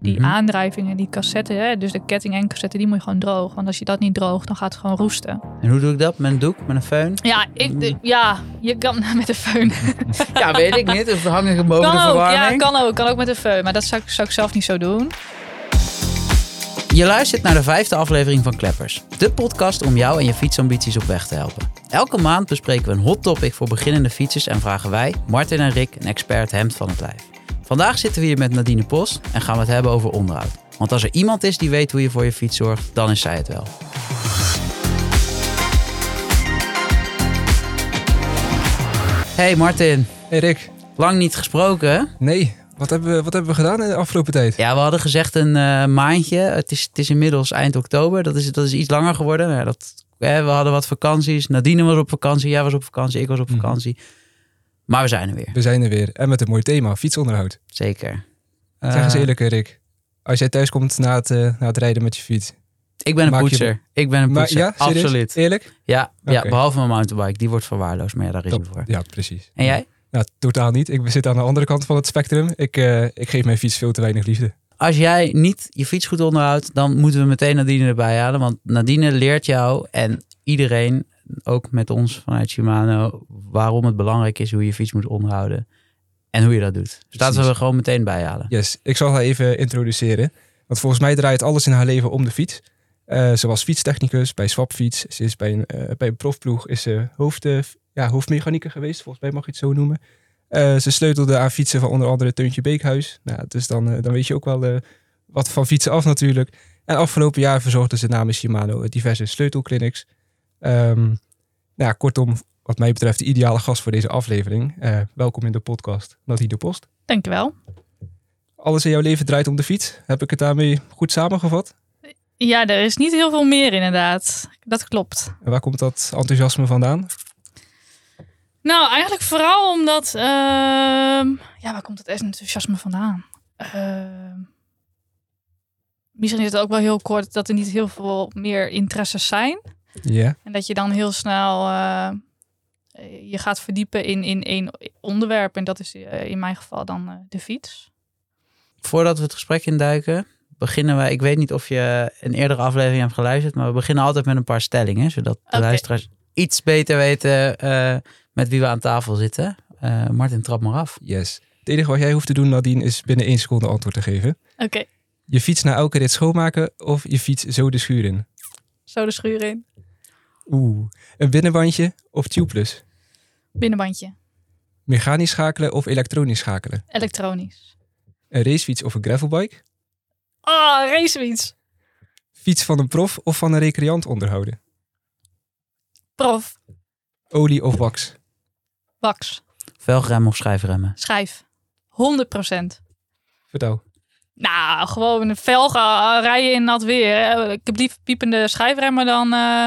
die Mhm. aandrijvingen, die cassetten, hè, dus de ketting en cassette, die moet je gewoon droog. Want als je dat niet droogt, dan gaat het gewoon roesten. En hoe doe ik dat? Met een doek? Met een föhn? Ja, ik, de- ja je kan met een föhn. Ja, weet ik niet. Of hang ik hem boven de kan ook, ja, verwarming? kan ook. Kan ook met een föhn. Maar dat zou, ik- zou ik zelf niet zo doen. Je luistert naar de vijfde aflevering van Kleppers. De podcast om jou en je fietsambities op weg te helpen. Elke maand bespreken we een hot topic voor beginnende fietsers en vragen wij, Martin en Rick, een expert hemd van het lijf. Vandaag zitten we hier met Nadine Post en gaan we het hebben over onderhoud. Want als er iemand is die weet hoe je voor je fiets zorgt, dan is zij het wel. Hey Martin, Hey Rick, lang niet gesproken hè? nee, wat hebben, we, wat hebben we gedaan in de afgelopen tijd? Ja, we hadden gezegd een eh, maandje. Het is, het is inmiddels eind oktober. Dat is, dat is iets langer geworden. Ja, dat, hè, we hadden wat vakanties. Nadine was op vakantie. Jij was op vakantie. Ik was op Mhm. vakantie. Maar we zijn er weer. We zijn er weer en met een mooi thema, fietsonderhoud. Zeker. zeg eens Eh, eerlijk Rick, als jij thuis komt na het, eh, na het rijden met je fiets. Ik ben een je- poetser. Ik ben een poetser. ja? Absoluut. Eerlijk? Ja, ja, behalve mijn mountainbike. Die wordt verwaarloosd. Maar ja, daar is Top. voor. Ja, precies. En jij? Nou, totaal niet. Ik zit aan de andere kant van het spectrum. Ik, eh, ik geef mijn fiets veel te weinig liefde. Als jij niet je fiets goed onderhoudt, dan moeten we meteen Nadine erbij halen. Want Nadine leert jou en iedereen, ook met ons vanuit Shimano, waarom het belangrijk is hoe je fiets moet onderhouden. En hoe je dat doet. Dus laten we er gewoon meteen bij halen. Yes, ik zal haar even introduceren. Want volgens mij draait alles in haar leven om de fiets. Eh ze was fietstechnicus bij Swapfiets. Ze is bij een, eh, bij een profploeg is ze hoofd, eh, ja, hoofdmechanieker geweest. Volgens mij mag je het zo noemen. Ze sleutelde aan fietsen van onder andere Teuntje Beekhuis. Nou, dus dan, dan weet je ook wel wat van fietsen af natuurlijk. En afgelopen jaar verzorgde ze namens Shimano diverse sleutelclinics. Ehm nou, ja, kortom, wat mij betreft de ideale gast voor deze aflevering. Eh, welkom in de podcast, Nadine Post. Dankjewel. Alles in jouw leven draait om de fiets. Heb ik het daarmee goed samengevat? Ja, er is niet heel veel meer inderdaad. Dat klopt. En waar komt dat enthousiasme vandaan? Nou, eigenlijk vooral omdat... ehm, ja, waar komt het enthousiasme vandaan? Ehm, misschien is het ook wel heel kort dat er niet heel veel meer interesses zijn. Ja. En dat je dan heel snel eh, je gaat verdiepen in, in één onderwerp. En dat is eh, in mijn geval dan eh, de fiets. Voordat we het gesprek induiken, beginnen wij. Ik weet niet of je een eerdere aflevering hebt geluisterd, maar we beginnen altijd met een paar stellingen, zodat de luisteraars iets beter weten eh, met wie we aan tafel zitten. Eh, Martin, trap maar af. Yes. Het enige wat jij hoeft te doen, Nadine, is binnen één seconde antwoord te geven. Oké, Je fiets na elke rit schoonmaken of je fiets zo de schuur in? Zo de schuur in. Oeh. Een binnenbandje of tubeless? Binnenbandje. Mechanisch schakelen of elektronisch schakelen? Elektronisch. Een racefiets of een gravelbike? Ah, racefiets. Fiets van een prof of van een recreant onderhouden? Prof. Olie of wax? Wax. Velgrem of schijfremmen? Schijf. 100%. Vertel. Nou, gewoon een velgen eh, rijden in nat weer. Ik heb liever piepende schijfremmen dan... eh,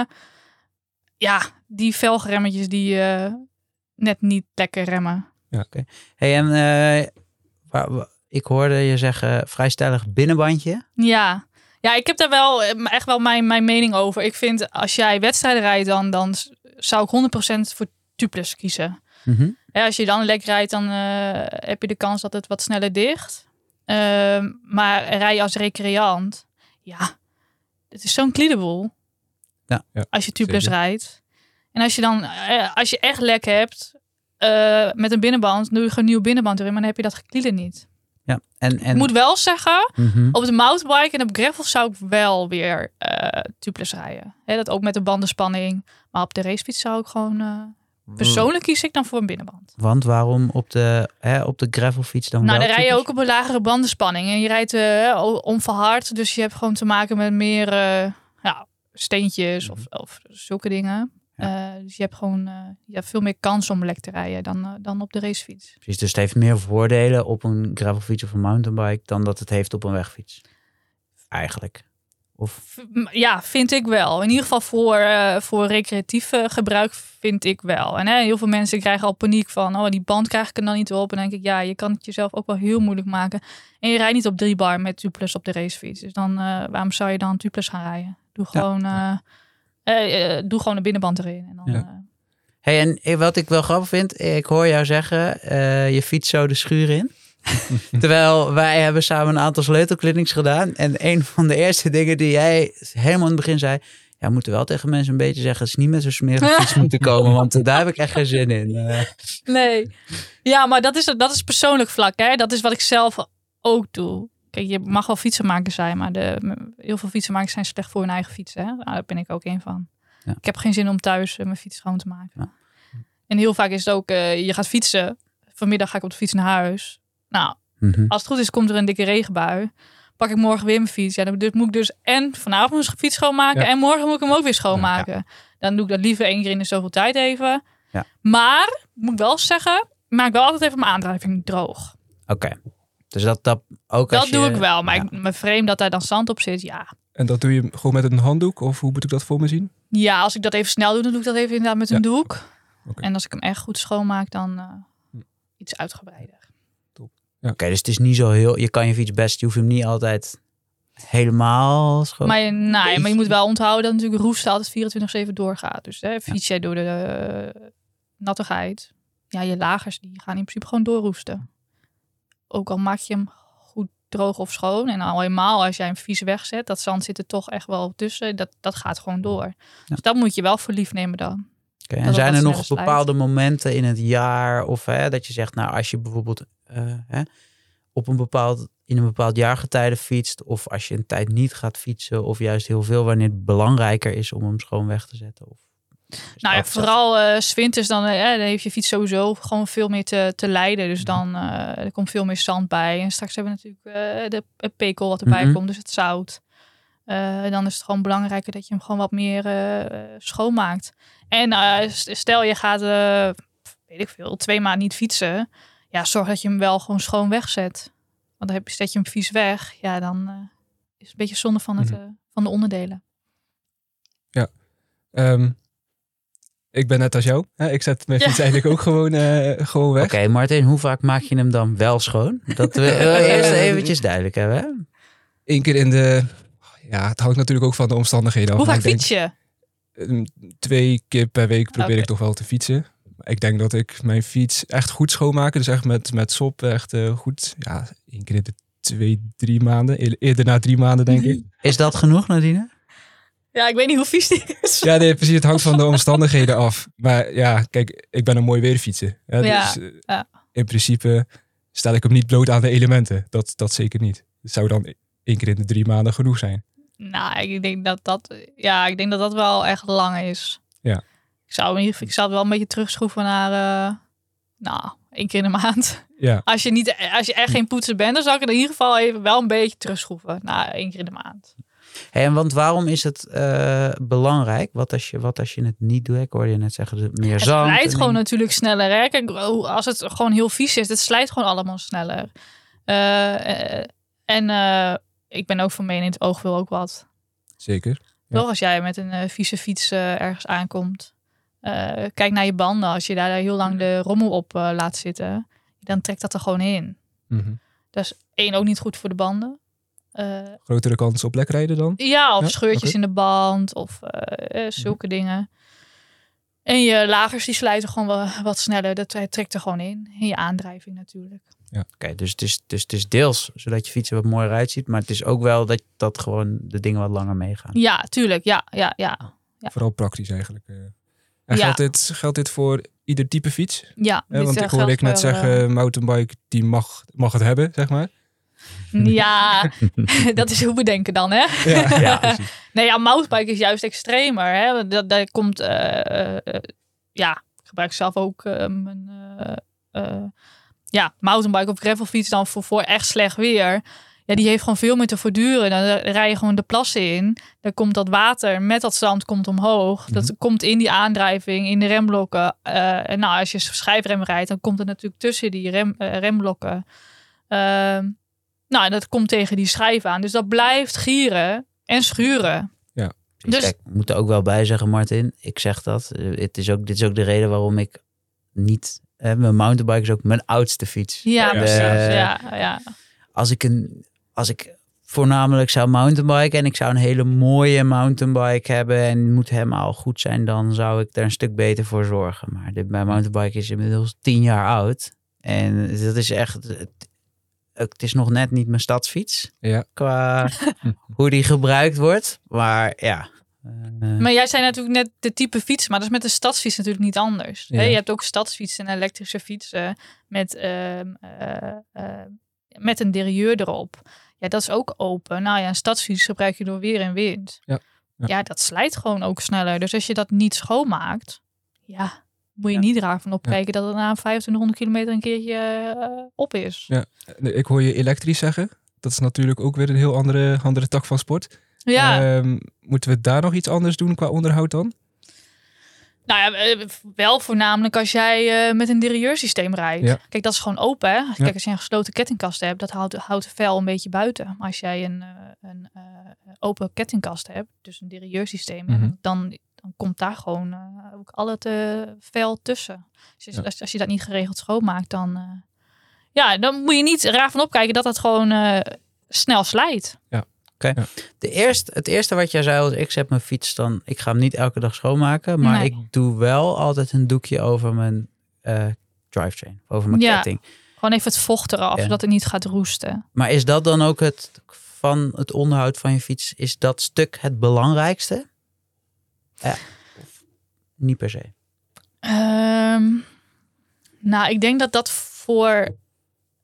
ja, die velgremmetjes die eh, net niet lekker remmen. Hey, en eh, waar- wa- ik hoorde je zeggen vrij stellig binnenbandje. Ja. Ja, ik heb daar wel echt wel mijn, mijn mening over. Ik vind als jij wedstrijden rijdt, dan, dan zou ik 100% voor tubeless kiezen. Mhm. Ja, als je dan lek rijdt, dan heb je de kans dat het wat sneller dicht. Ehm, maar rij je als recreant, ja, het is zo'n cleanable. Ja. Ja, als je tubeless zeker. rijdt. En als je dan, eh, als je echt lek hebt eh, met een binnenband, doe je gewoon een nieuwe binnenband erin, maar dan heb je dat geklieden niet. Ja. En, en, Ik moet wel zeggen, Mhm. op de mountainbike en op gravel zou ik wel weer eh tubeless rijden. Hè, dat ook met de bandenspanning. Maar op de racefiets zou ik gewoon... eh, persoonlijk kies ik dan voor een binnenband. Want waarom op de, hè, op de gravelfiets dan Nou, dan rij je ook op een lagere bandenspanning. En je rijdt eh, onverhard. Dus je hebt gewoon te maken met meer eh, ja, steentjes of, of zulke dingen. Eh, dus je hebt gewoon je hebt veel meer kans om lek te rijden dan, dan op de racefiets. Precies, dus het heeft meer voordelen op een gravelfiets of een mountainbike dan dat het heeft op een wegfiets. Eigenlijk. Of Ja, vind ik wel. In ieder geval voor, eh, voor recreatief gebruik vind ik wel. En hè, heel veel mensen krijgen al paniek van... oh, die band krijg ik er dan niet op. En dan denk ik, ja, je kan het jezelf ook wel heel moeilijk maken. En je rijdt niet op drie bar met tubeless op de racefiets. Dus dan, eh, waarom zou je dan tubeless gaan rijden? Doe gewoon, eh, doe gewoon een binnenband erin. En dan, Ja. Hey, en wat ik wel grappig vind, ik hoor jou zeggen, je fiets zo de schuur in. Terwijl wij hebben samen een aantal sleutelclinics gedaan. En een van de eerste dingen die jij helemaal in het begin zei... Ja, we moeten wel tegen mensen een beetje zeggen... dat ze niet met zo'n smerige fiets moeten komen. Want daar heb ik echt geen zin in. Eh, Nee. Ja, maar dat is, dat is persoonlijk vlak. Hè? Dat is wat ik zelf ook doe. Kijk, je mag wel fietsenmaker zijn, maar de, heel veel fietsenmakers zijn slecht voor hun eigen fiets. Hè? Nou, daar ben ik ook een van. Ja. Ik heb geen zin om thuis eh, mijn fiets schoon te maken. Ja. En heel vaak is het ook, eh, je gaat fietsen. Vanmiddag ga ik op de fiets naar huis. Nou, mhm. als het goed is, komt er een dikke regenbui. Pak ik morgen weer mijn fiets. Ja, dan dus moet ik dus en vanavond mijn fiets schoonmaken. Ja. En morgen moet ik hem ook weer schoonmaken. Dan doe ik dat liever één keer in de zoveel tijd even. Ja. Maar, moet ik wel zeggen, maak wel altijd even mijn aandrijving droog. Oké. Dus dat, dat ook als Dat je- doe ik wel. Maar ja. ik, mijn frame dat daar dan zand op zit, ja. En dat doe je gewoon met een handdoek? Of hoe moet ik dat voor me zien? Ja, als ik dat even snel doe, dan doe ik dat even inderdaad met een Ja. doek. Oké. En als ik hem echt goed schoonmaak, dan eh, Hm. iets uitgebreider. Oké, dus het is niet zo heel... Je kan je fiets best... Je hoeft hem niet altijd helemaal schoon... Maar, je- nou, ja, maar je moet wel onthouden dat natuurlijk roest altijd 24-7 doorgaat. Dus hè, fiets jij door de eh, nattigheid, ja, je lagers die gaan in principe gewoon doorroesten. Ook al maak je hem goed droog of schoon. En al helemaal als jij hem vies wegzet, dat zand zit er toch echt wel tussen. Dat, dat gaat gewoon door. Dus dat moet je wel voor lief nemen dan. Oké, dat En zijn er nog bepaalde momenten in het jaar of hè, dat je zegt, nou als je bijvoorbeeld hè, op een bepaald, in een bepaald jaargetijde fietst of als je een tijd niet gaat fietsen of juist heel veel wanneer het belangrijker is om hem schoon weg te zetten? Of, Nou ja, vooral eh winters dan, eh, dan heeft je fiets sowieso gewoon veel meer te, te lijden. Dus dan eh, er komt veel meer zand bij. En straks hebben we natuurlijk eh, de het pekel wat erbij Mhm. komt, dus het zout. Eh, dan is het gewoon belangrijker dat je hem gewoon wat meer eh, eh, schoonmaakt. En eh, st- stel je gaat, eh, weet ik veel, twee maanden niet fietsen. Ja, zorg dat je hem wel gewoon schoon wegzet. Want dan heb je, zet je hem vies weg. Ja, dan eh, is het een beetje zonde van, het, eh, van de onderdelen. Ehm, ik ben net als jou. Hè? Ik zet mijn Ja. fiets eigenlijk ook gewoon, eh, gewoon weg. Oké, Martin, hoe vaak maak je hem dan wel schoon? Dat we eerst eventjes duidelijk hebben. Hè? Eén keer in de... Ja, het hangt natuurlijk ook van de omstandigheden af. Hoe maar vaak fiets je? ehm, Twee keer per week probeer ik toch wel te fietsen. Ik denk dat ik mijn fiets echt goed schoonmaken. Dus echt met, met sop echt eh, goed. Ja, één keer in de twee, drie maanden. Eer- Eerder na drie maanden, denk ik. Is dat genoeg, Nadine? Ja, ik weet niet hoe vies die is. Ja, nee, precies. Het hangt van de omstandigheden af. Maar ja, kijk, ik ben een mooi weerfietsen. Hè, Ja, dus eh, ja. in principe stel ik hem niet bloot aan de elementen. Dat, dat zeker niet. Het zou dan één keer in de drie maanden genoeg zijn. Nou, ik denk dat dat, ja, ik denk dat dat wel echt lang is. Ik zou, in ieder geval- ik zou het wel een beetje terugschroeven naar, eh, nou, één keer in de maand. Ja, Als je, niet, als je echt geen poetser bent, dan zou ik het in ieder geval even wel een beetje terugschroeven naar één keer in de maand. Hey, en want waarom is het eh, belangrijk? Wat als, je, wat als je het niet doet? Ik hoorde je net zeggen, meer Het zand. slijt en gewoon natuurlijk sneller. Hè? Kijk, oh, als het gewoon heel vies is, het slijt gewoon allemaal sneller. Eh, en eh, ik ben ook van mening, het oog wil ook wat. zeker. Ja. Toch als jij met een vieze fiets ergens aankomt. Eh, kijk naar je banden. Als je daar heel lang de rommel op eh, laat zitten, dan trekt dat er gewoon in. Mhm. Dat is één ook niet goed voor de banden. Eh, Grotere kans op lekrijden dan? ja, of Ja, scheurtjes in de band of eh, eh, zulke dingen. En je lagers die slijten gewoon wel wat sneller. Dat trekt er gewoon in. En je aandrijving natuurlijk. Oké, dus, het is, dus het is deels zodat je fiets er wat mooier uitziet. Maar het is ook wel dat, dat gewoon de dingen wat langer meegaan. Ja, tuurlijk. Ja, ja, ja. Ja. Vooral praktisch eigenlijk. Eh. En Ja. geldt, dit, geldt dit voor ieder type fiets? ja want eh, ik hoorde ik net zeggen, mountainbike die mag, mag het hebben, zeg maar. eh, ja, dat is hoe we denken dan, hè? Ja, Ja. precies. Nee, ja, mountainbike is juist extremer. Hè? Dat, dat komt, eh, eh, ja, ik gebruik zelf ook eh, mijn, eh, eh, ja, mountainbike of gravelfiets dan voor, voor echt slecht weer. Ja, die heeft gewoon veel meer te voortduren. Dan rij je gewoon de plassen in. Dan komt dat water met dat zand komt omhoog. Dat komt in die aandrijving, in de remblokken. Eh, en nou, als je schijfrem rijdt, dan komt het natuurlijk tussen die rem, eh, remblokken. Ehm, nou, en dat komt tegen die schijf aan. Dus dat blijft gieren en schuren. Dus, Dus- kijk, ik moet er ook wel bij zeggen, Martin. Ik zeg dat. eh, Het is ook, dit is ook de reden waarom ik niet... eh, mijn mountainbike is ook mijn oudste fiets. Ja, Ja. precies. Eh, ja, ja. Als ik een... Als ik voornamelijk zou mountainbiken en ik zou een hele mooie mountainbike hebben en het moet helemaal goed zijn, dan zou ik daar een stuk beter voor zorgen. Maar dit, mijn mountainbike is inmiddels tien jaar oud. En dat is echt, het- het is nog net niet mijn stadsfiets. Ja. Qua hoe die gebruikt wordt. Maar ja. eh, Maar jij zei natuurlijk net de type fiets, maar dat is met de stadsfiets natuurlijk niet anders. Ja. Hè, Je hebt ook stadsfietsen en elektrische fietsen met, ehm, eh, eh, met een derailleur erop. Ja, dat is ook open. Nou ja, een stadsfiets gebruik je door weer en wind. Ja. Ja. Ja. dat slijt gewoon ook sneller. Dus als je dat niet schoonmaakt, ja, moet je Ja. niet ervan opkijken dat het na 2500 kilometer een keertje eh, op is. Ja. Ik hoor je elektrisch zeggen. Dat is natuurlijk ook weer een heel andere, andere tak van sport. Ja, Ehm, moeten we daar nog iets anders doen qua onderhoud dan? Nou ja, eh, wel voornamelijk als jij eh, met een derailleursysteem rijdt. Ja. Kijk, dat is gewoon open. Hè? Kijk, als je een gesloten kettingkast hebt, dat houdt, houdt het vel een beetje buiten. Maar als jij een, eh, een open kettingkast hebt, dus een derailleursysteem, Mhm. dan, dan komt daar gewoon ook al het vel tussen. Dus Ja. als, als je dat niet geregeld schoonmaakt, dan, ja, dan moet je niet raar van opkijken dat dat gewoon snel slijt. De eerste, het eerste wat jij zei was, ik zet mijn fiets dan, ik ga hem niet elke dag schoonmaken, maar Nee. ik doe wel altijd een doekje over mijn eh drivetrain, over mijn Ja. ketting. Gewoon even het vocht eraf, Ja. zodat het niet gaat roesten. Maar is dat dan ook het van het onderhoud van je fiets, is dat stuk het belangrijkste? Ja, of niet per se. Ehm, nou, ik denk dat dat voor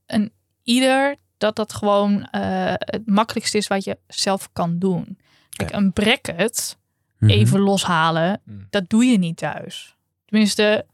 een ieder dat dat gewoon eh, het makkelijkste is wat je zelf kan doen. Kijk, een bracket Mhm. even loshalen, Mhm. dat doe je niet thuis. Tenminste,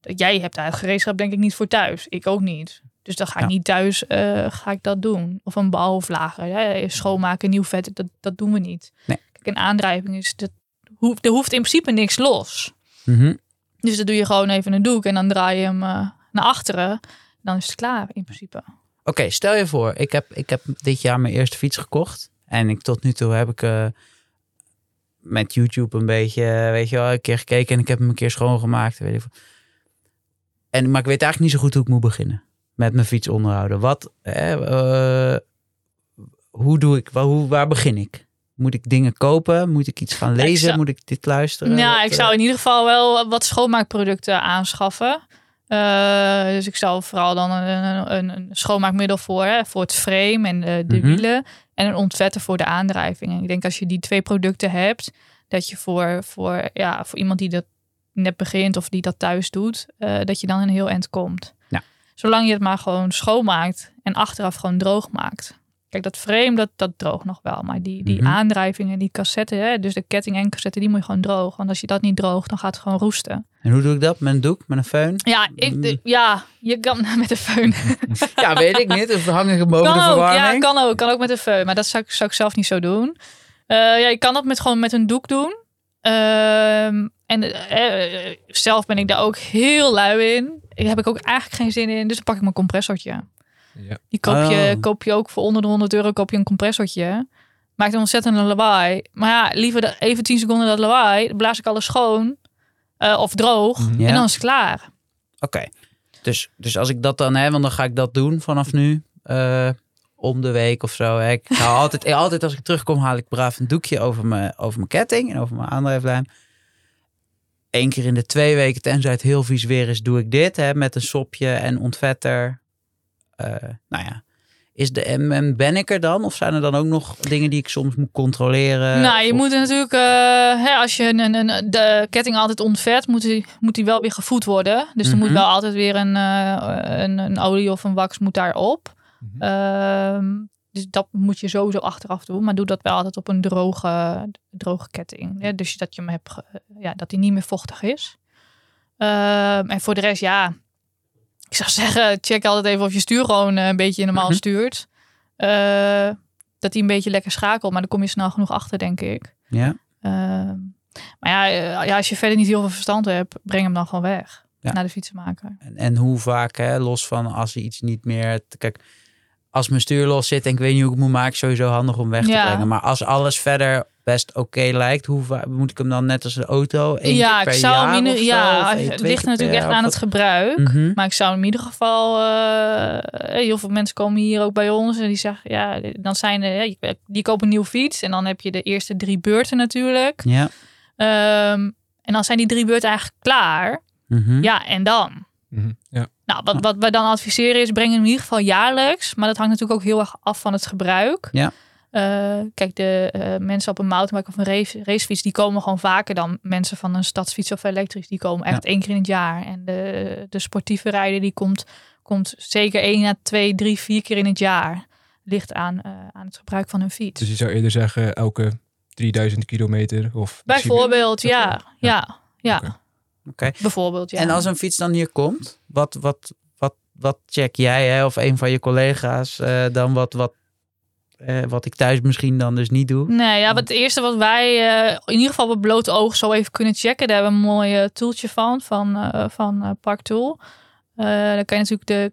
jij hebt daar gereedschap denk ik niet voor thuis. Ik ook niet. Dus dan ga ik Ja. niet thuis eh, ga ik dat doen. Of een bouwvlager, hè? schoonmaken, nieuw vet, dat, dat doen we niet. Nee. Kijk, een aandrijving is, dat hoeft, er hoeft in principe niks los. Mhm. Dus dan doe je gewoon even een doek en dan draai je hem eh, naar achteren. Dan is het klaar in principe. Oké, stel je voor, ik heb, ik heb dit jaar mijn eerste fiets gekocht. En ik, tot nu toe heb ik eh, met YouTube een beetje, eh, weet je wel, een keer gekeken en ik heb hem een keer schoongemaakt. Weet ik en, maar ik weet eigenlijk niet zo goed hoe ik moet beginnen met mijn fiets onderhouden. Wat, eh, eh, hoe doe ik, waar, hoe, waar begin ik? Moet ik dingen kopen? Moet ik iets gaan lezen? zou- Moet ik dit luisteren? Wat, ik zou in ieder geval wel wat schoonmaakproducten aanschaffen. Eh, dus ik zou vooral dan een, een, een schoonmaakmiddel voor, hè, voor het frame en de, de Mhm. wielen. En een ontvetter voor de aandrijving. En ik denk als je die twee producten hebt, dat je voor, voor, ja, voor iemand die dat net begint of die dat thuis doet, eh, dat je dan een heel eind komt. Ja. Zolang je het maar gewoon schoonmaakt en achteraf gewoon droog maakt. Kijk, dat frame, dat, dat droogt nog wel. Maar die, die Mhm. aandrijvingen, die cassette, hè, dus de ketting en cassette, die moet je gewoon droog. Want als je dat niet droogt, dan gaat het gewoon roesten. En hoe doe ik dat? Met een doek? Met een föhn? Ja, ik, de- ja je kan met de föhn. Ja, weet ik niet. Of hang ik hem boven kan de ook, verwarming? ja, kan ook. Kan ook met de föhn. Maar dat zou ik, zou ik zelf niet zo doen. Eh, ja, je kan dat met, gewoon met een doek doen. Ehm, en eh, zelf ben ik daar ook heel lui in. Daar heb ik ook eigenlijk geen zin in. Dus dan pak ik mijn compressortje. Ja. Die koop je, Oh. koop je ook voor onder de 100 euro koop je een compressortje. Maakt een ontzettend lawaai. Maar ja, liever even 10 seconden dat lawaai. Dan blaas ik alles schoon. eh, of droog. Mhm. Ja. En dan is het klaar. Oké. Dus, dus als ik dat dan heb, want dan ga ik dat doen vanaf nu. eh, om de week of zo. Hè. Ik ga altijd, altijd als ik terugkom, haal ik braaf een doekje over mijn, over mijn ketting en over mijn aandrijflijm. Eén keer in de twee weken, tenzij het heel vies weer is, doe ik dit. Hè, met een sopje en ontvetter. Eh, nou ja. Is de, en, en ben ik er dan? Of zijn er dan ook nog dingen die ik soms moet controleren? nou, je Of- moet natuurlijk, eh, hè, als je een, een, de ketting altijd ontvet, moet die, moet die wel weer gevoed worden. Dus er moet Mhm. wel altijd weer een, eh, een, een olie of een wax moet daarop. Mhm. Ehm, dus dat moet je sowieso achteraf doen. Maar doe dat wel altijd op een droge, droge ketting. Ja, dus dat je hem hebt, ge- ja, dat die niet meer vochtig is. Ehm, en voor de rest, ja. Ik zou zeggen, check altijd even of je stuur gewoon eh, een beetje normaal Mhm. stuurt. Eh, dat hij een beetje lekker schakelt. Maar dan kom je snel genoeg achter, denk ik. Ja? Ehm, maar ja, eh, ja, als je verder niet heel veel verstand hebt, breng hem dan gewoon weg. Ja. Naar de fietsenmaker. En, en hoe vaak, hè, los van als er iets niet meer. Kijk, als mijn stuur los zit en ik weet niet hoe ik het moet maken, sowieso handig om weg te Ja. brengen. Maar als alles verder best oké lijkt, hoe vaak moet ik hem dan net als de auto? Eén ja, keer per ik zou jaar hem in, of zo? ja, één, het ligt natuurlijk echt aan het gebruik. Mhm. Maar ik zou in ieder geval, eh, heel veel mensen komen hier ook bij ons en die zeggen, ja, dan zijn er, die kopen een nieuwe fiets en dan heb je de eerste drie beurten natuurlijk. Ja. Ehm, en dan zijn die drie beurten eigenlijk klaar. Mhm. Ja, en dan? Mhm. Ja. Nou, wat, wat wij dan adviseren is, breng hem in ieder geval jaarlijks. Maar dat hangt natuurlijk ook heel erg af van het gebruik. Ja. Eh, kijk, de eh, mensen op een mountainbike of een race, racefiets, die komen gewoon vaker dan mensen van een stadsfiets of elektrisch. Die komen echt één keer in het jaar. En de, de sportieve rijder, die komt, komt zeker één à twee, drie, vier keer in het jaar. Ligt aan, eh, aan het gebruik van hun fiets. Dus je zou eerder zeggen elke 3000 kilometer of Bijvoorbeeld, ja. Ja, ja. Oké. Bijvoorbeeld, ja. En als een fiets dan hier komt, wat, wat, wat, wat check jij hè, of een van je collega's eh, dan wat, wat, eh, wat ik thuis misschien dan dus niet doe? Nee, ja, wat het eerste wat wij eh, in ieder geval op blote oog zo even kunnen checken. Daar hebben we een mooi eh, toeltje van, van, van Park Tool. Dan kan je natuurlijk de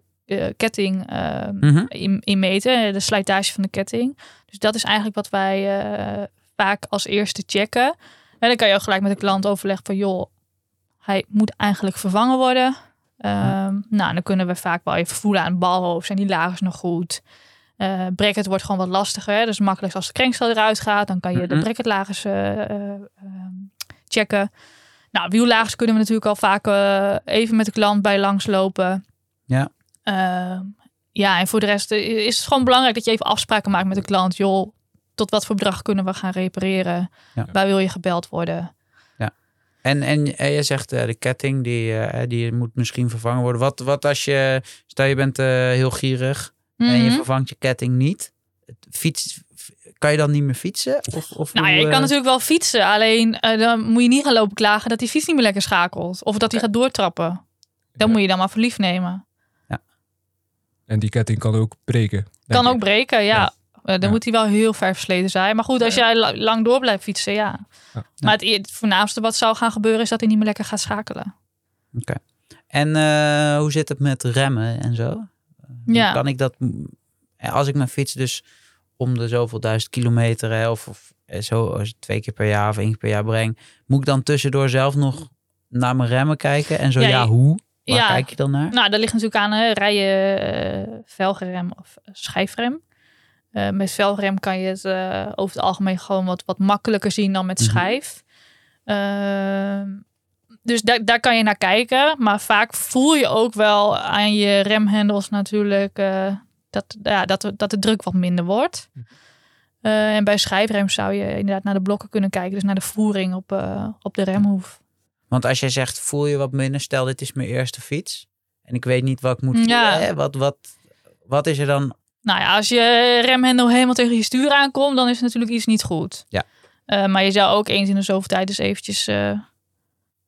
ketting eh, Mhm. in, in meten, de slijtage van de ketting. Dus dat is eigenlijk wat wij vaak als eerste checken. En dan kan je ook gelijk met de klant overleggen van joh, hij moet eigenlijk vervangen worden. Ehm, Nou, dan kunnen we vaak wel even voelen aan het balhoofd. Zijn die lagers nog goed? Eh bracket wordt gewoon wat lastiger. Hè? Dus makkelijk als de krenkstel eruit gaat, dan kan je de bracketlagers eh, eh, ehm, checken. Nou, wiellagers kunnen we natuurlijk al vaak even met de klant bij langslopen. Ja. Ehm, ja, en voor de rest is het gewoon belangrijk dat je even afspraken maakt met de klant. Joh, tot wat voor bedrag kunnen we gaan repareren? Ja. Waar wil je gebeld worden? En, en, en je zegt de ketting, die, die moet misschien vervangen worden. Wat, wat als je, stel je bent heel gierig en je Mhm. vervangt je ketting niet. Fiets, kan je dan niet meer fietsen? Of, of Nou ja, je kan eh, natuurlijk wel fietsen. Alleen eh, dan moet je niet gaan lopen klagen dat die fiets niet meer lekker schakelt. Of dat hij gaat doortrappen. Dan Ja. moet je dan maar voor lief nemen. En die ketting kan ook breken. Kan ook breken, ja. Ja. Eh, dan Ja. moet hij wel heel ver versleten zijn. Maar goed, als jij la- lang door blijft fietsen, ja. Ja. Maar het, het voornaamste wat zou gaan gebeuren is dat hij niet meer lekker gaat schakelen. En eh, hoe zit het met remmen en zo? Ja. Kan ik dat, als ik mijn fiets dus om de zoveel duizend kilometer hè, of, of eh, zo als twee keer per jaar of één keer per jaar breng, moet ik dan tussendoor zelf nog naar mijn remmen kijken? En zo Ja, hoe? Waar ja. kijk je dan naar? Nou, dat ligt natuurlijk aan hè, rijden eh, velgrem of schijfrem. Eh, met velgrem kan je het over het algemeen gewoon wat, wat makkelijker zien dan met Mhm. schijf. Ehm, dus daar daar kan je naar kijken. Maar vaak voel je ook wel aan je remhendels natuurlijk eh, dat, ja, dat, de- dat de druk wat minder wordt. Eh, en bij schijfrem zou je inderdaad naar de blokken kunnen kijken. Dus naar de voering op, eh, op de remhoef. Want als jij zegt, voel je wat minder, stel dit is mijn eerste fiets en ik weet niet wat ik moet voelen, Ja. hè, wat, wat, wat is er dan? Nou ja, als je remhendel helemaal tegen je stuur aankomt, dan is natuurlijk iets niet goed. Ja. Maar je zou ook eens in de zoveel tijd eens eventjes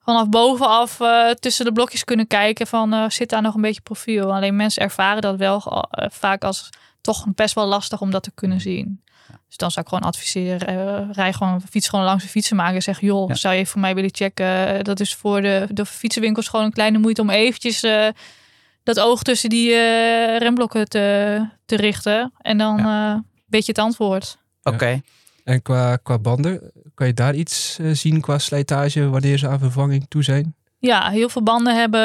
vanaf bovenaf eh, tussen de blokjes kunnen kijken van eh, zit daar nog een beetje profiel. Alleen mensen ervaren dat wel eh, vaak als toch best wel lastig om dat te kunnen zien. Dus dan zou ik gewoon adviseren, eh, rij gewoon, fiets gewoon langs de fietsenmaker en zeg, joh, Ja. zou je voor mij willen checken? Dat is voor de, de fietsenwinkels gewoon een kleine moeite om eventjes eh, dat oog tussen die eh, remblokken te, te richten. En dan eh weet je het antwoord. Oké, En qua, qua banden, kan je daar iets eh, zien qua slijtage wanneer ze aan vervanging toe zijn? Ja, heel veel banden hebben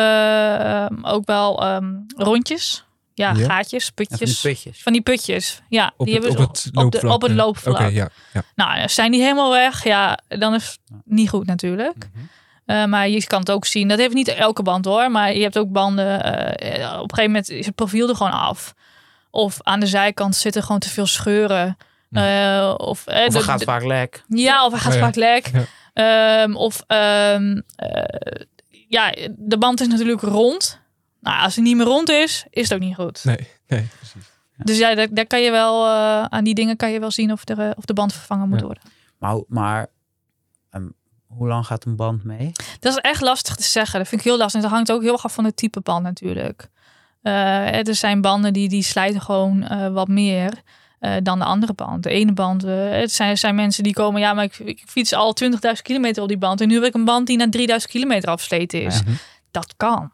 ehm, ook wel ehm, rondjes. Ja, Ja. gaatjes, en van die putjes. Van die putjes, ja. Op, die het, hebben op het op, de, loopvlak? op het loopvlak. Oké, ja, ja. Nou, zijn die helemaal weg, ja, dan is het niet goed natuurlijk. Mhm. Eh, maar je kan het ook zien. Dat heeft niet elke band hoor. Maar je hebt ook banden. eh, op een gegeven moment is het profiel er gewoon af. Of aan de zijkant zitten gewoon te veel scheuren. Eh, of, eh, Of de- gaat de- vaak lek. Ja, of hij gaat Oh ja. vaak lek. Ja. Ehm, of ehm, eh, ja, de band is natuurlijk rond. Nou, als hij niet meer rond is, is het ook niet goed. Nee, nee, precies. Dus ja, daar, daar kan je wel eh, aan die dingen kan je wel zien of, er, of de band vervangen moet Ja. worden. Maar, hoe- maar ehm, hoe lang gaat een band mee? Dat is echt lastig te zeggen. Dat vind ik heel lastig. En dat hangt ook heel erg af van het type band natuurlijk. Eh, er zijn banden die, die slijten gewoon eh, wat meer eh, dan de andere band. De ene band, eh, het zijn, zijn mensen die komen, ja, maar ik, ik fiets al 20.000 kilometer op die band. En nu heb ik een band die naar 3000 kilometer afgesleten is. Ja. Dat kan.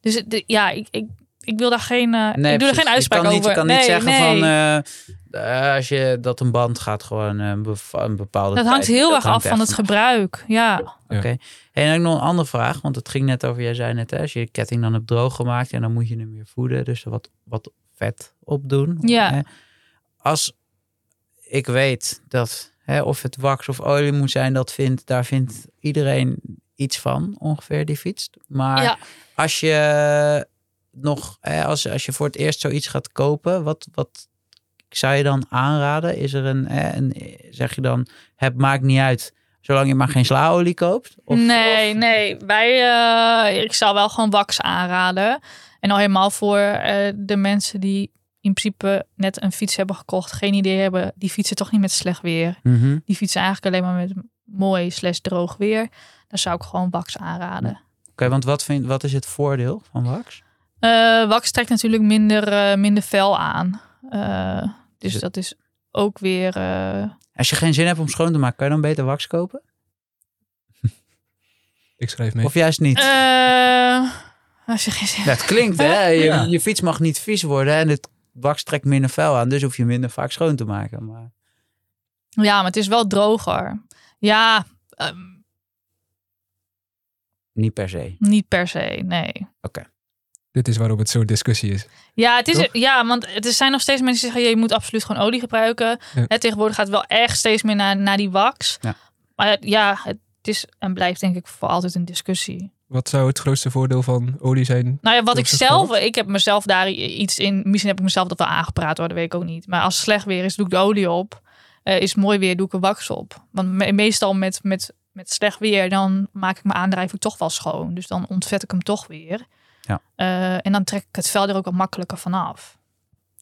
Dus de- ja, ik, ik, ik wil daar geen, eh, Nee, ik doe er geen uitspraak je kan niet, over. Je kan niet zeggen nee. van als je dat een band gaat gewoon een, bev- een bepaalde Dat hangt tijd. heel erg hangt af van het gebruik. Ja. Ja. Oké. En dan nog een andere vraag, want het ging net over, jij zei net, hè, als je je ketting dan hebt droog gemaakt en dan moet je hem weer voeden, dus er wat, wat vet opdoen. Ja. Hè. Als ik weet dat, hè, of het wax of olie moet zijn, dat vindt, daar vindt iedereen iets van ongeveer, die fiets. Maar Ja. als je nog, hè, als, als je voor het eerst zoiets gaat kopen, wat, wat zou je dan aanraden? Is er een, hè, een zeg je dan, het maakt niet uit, zolang je maar geen slaolie koopt? Of, nee, of- nee. Wij, eh, ik zou wel gewoon wax aanraden. En al helemaal voor eh, de mensen die in principe net een fiets hebben gekocht, geen idee hebben, die fietsen toch niet met slecht weer. Mhm. Die fietsen eigenlijk alleen maar met mooi slash droog weer. Dan zou ik gewoon wax aanraden. Oké, want wat, vind, wat is het voordeel van wax? Eh wax trekt natuurlijk minder, eh, minder vel aan. Eh, dus het- dat is ook weer. eh, Als je geen zin hebt om schoon te maken, kan je dan beter wax kopen? Ik schrijf mee. Of juist niet? eh, als je geen zin het klinkt hè, je, Ja. je fiets mag niet vies worden en het wax trekt minder vuil aan, dus hoef je minder vaak schoon te maken. Maar Ja, maar het is wel droger. Ja, ehm, niet per se. niet per se, nee. Dit is waarom het zo'n discussie is. Ja, het is, Toch? ja, want er zijn nog steeds mensen die zeggen, je moet absoluut gewoon olie gebruiken. Ja. Het tegenwoordig gaat wel echt steeds meer naar, naar die wax. Ja. Maar het- ja, het is en blijft denk ik voor altijd een discussie. Wat zou het grootste voordeel van olie zijn? Nou ja, wat ik zelf, ik heb mezelf daar iets in, misschien heb ik mezelf dat wel aangepraat hoor, dat weet ik ook niet. Maar als het slecht weer is, doe ik de olie op. Eh, is mooi weer, doe ik er wax op. Want me- meestal met, met, met slecht weer, dan maak ik mijn aandrijving toch wel schoon. Dus dan ontvet ik hem toch weer. Ja. Eh, en dan trek ik het vel er ook wat makkelijker vanaf.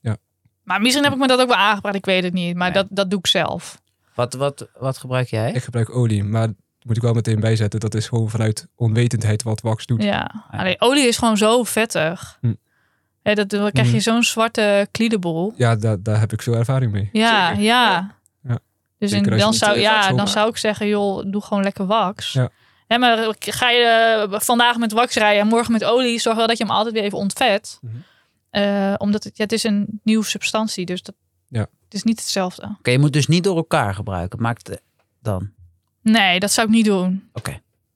Ja. Maar misschien heb ik me dat ook wel aangepraat, ik weet het niet. Maar Nee. dat, dat doe ik zelf. Wat, wat, wat gebruik jij? Ik gebruik olie, maar moet ik wel meteen bijzetten. Dat is gewoon vanuit onwetendheid wat wax doet. Ja. Alleen olie is gewoon zo vettig. Hm. Hè, dat, dan krijg je Mhm. zo'n zwarte kliedebol. Ja, daar, daar heb ik veel ervaring mee. Ja, Zeker. ja. Ja. Dus in, dan, zou, ja, dan zou ik zeggen, joh, doe gewoon lekker wax. Ja. Hè, maar ga je eh, vandaag met wax rijden en morgen met olie, zorg wel dat je hem altijd weer even ontvet. Mhm. Eh, omdat het, ja, het is een nieuwe substantie, dus dat, Ja. het is niet hetzelfde. Oké, je moet dus niet door elkaar gebruiken. Maakt het dan. Nee, dat zou ik niet doen.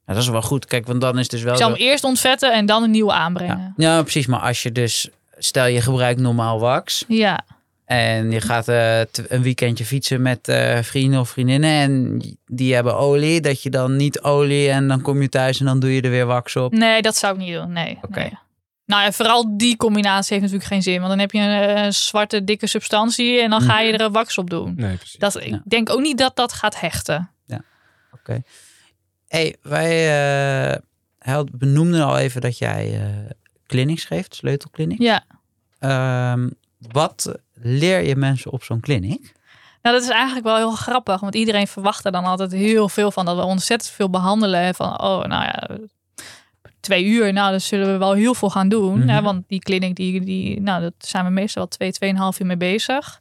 Ja, dat is wel goed. Kijk, want dan is het dus wel. Ik zou zo- hem eerst ontvetten en dan een nieuwe aanbrengen. ja, precies. Maar als je dus, stel je gebruikt normaal wax Ja, en je gaat eh, een weekendje fietsen met eh, vrienden of vriendinnen en die hebben olie, dat je dan niet olie en dan kom je thuis en dan doe je er weer wax op. nee, dat zou ik niet doen. Nee. Oké. nee. Nou ja, vooral die combinatie heeft natuurlijk geen zin. Want dan heb je een, eh, zwarte, dikke substantie en dan ga je er een wax op doen. Nee, precies. Dat, ik Ja. denk ook niet dat dat gaat hechten. Oké. hey, wij held- benoemden al even dat jij clinics geeft, sleutelclinic. Ja. Ehm, wat leer je mensen op zo'n clinic? Nou, dat is eigenlijk wel heel grappig. Want iedereen verwacht er dan altijd heel veel van. Dat we ontzettend veel behandelen. En Van, oh, nou ja, twee uur. Nou, dan zullen we wel heel veel gaan doen. Mhm. Ja, want die kliniek, die, die, nou, dat zijn we meestal wel twee, tweeënhalf uur mee bezig.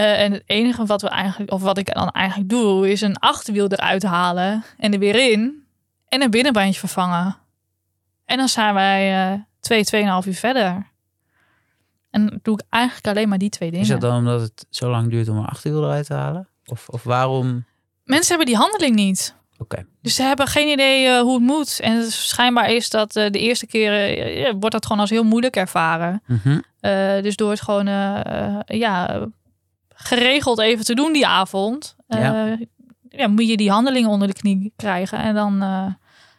Eh, en het enige wat we eigenlijk, of wat ik dan eigenlijk doe, is een achterwiel eruit halen en er weer in. En een binnenbandje vervangen. En dan zijn wij eh twee, tweeënhalf uur verder. En doe ik eigenlijk alleen maar die twee dingen. Is dat dan omdat het zo lang duurt om een achterwiel eruit te halen? Of, of waarom? Mensen hebben die handeling niet. Oké. Dus ze hebben geen idee eh, hoe het moet. En het schijnbaar is dat de eerste keren ja, wordt dat gewoon als heel moeilijk ervaren. Mhm. Dus door het gewoon ja, geregeld even te doen die avond, eh, Ja. ja. moet je die handelingen onder de knie krijgen. En dan, eh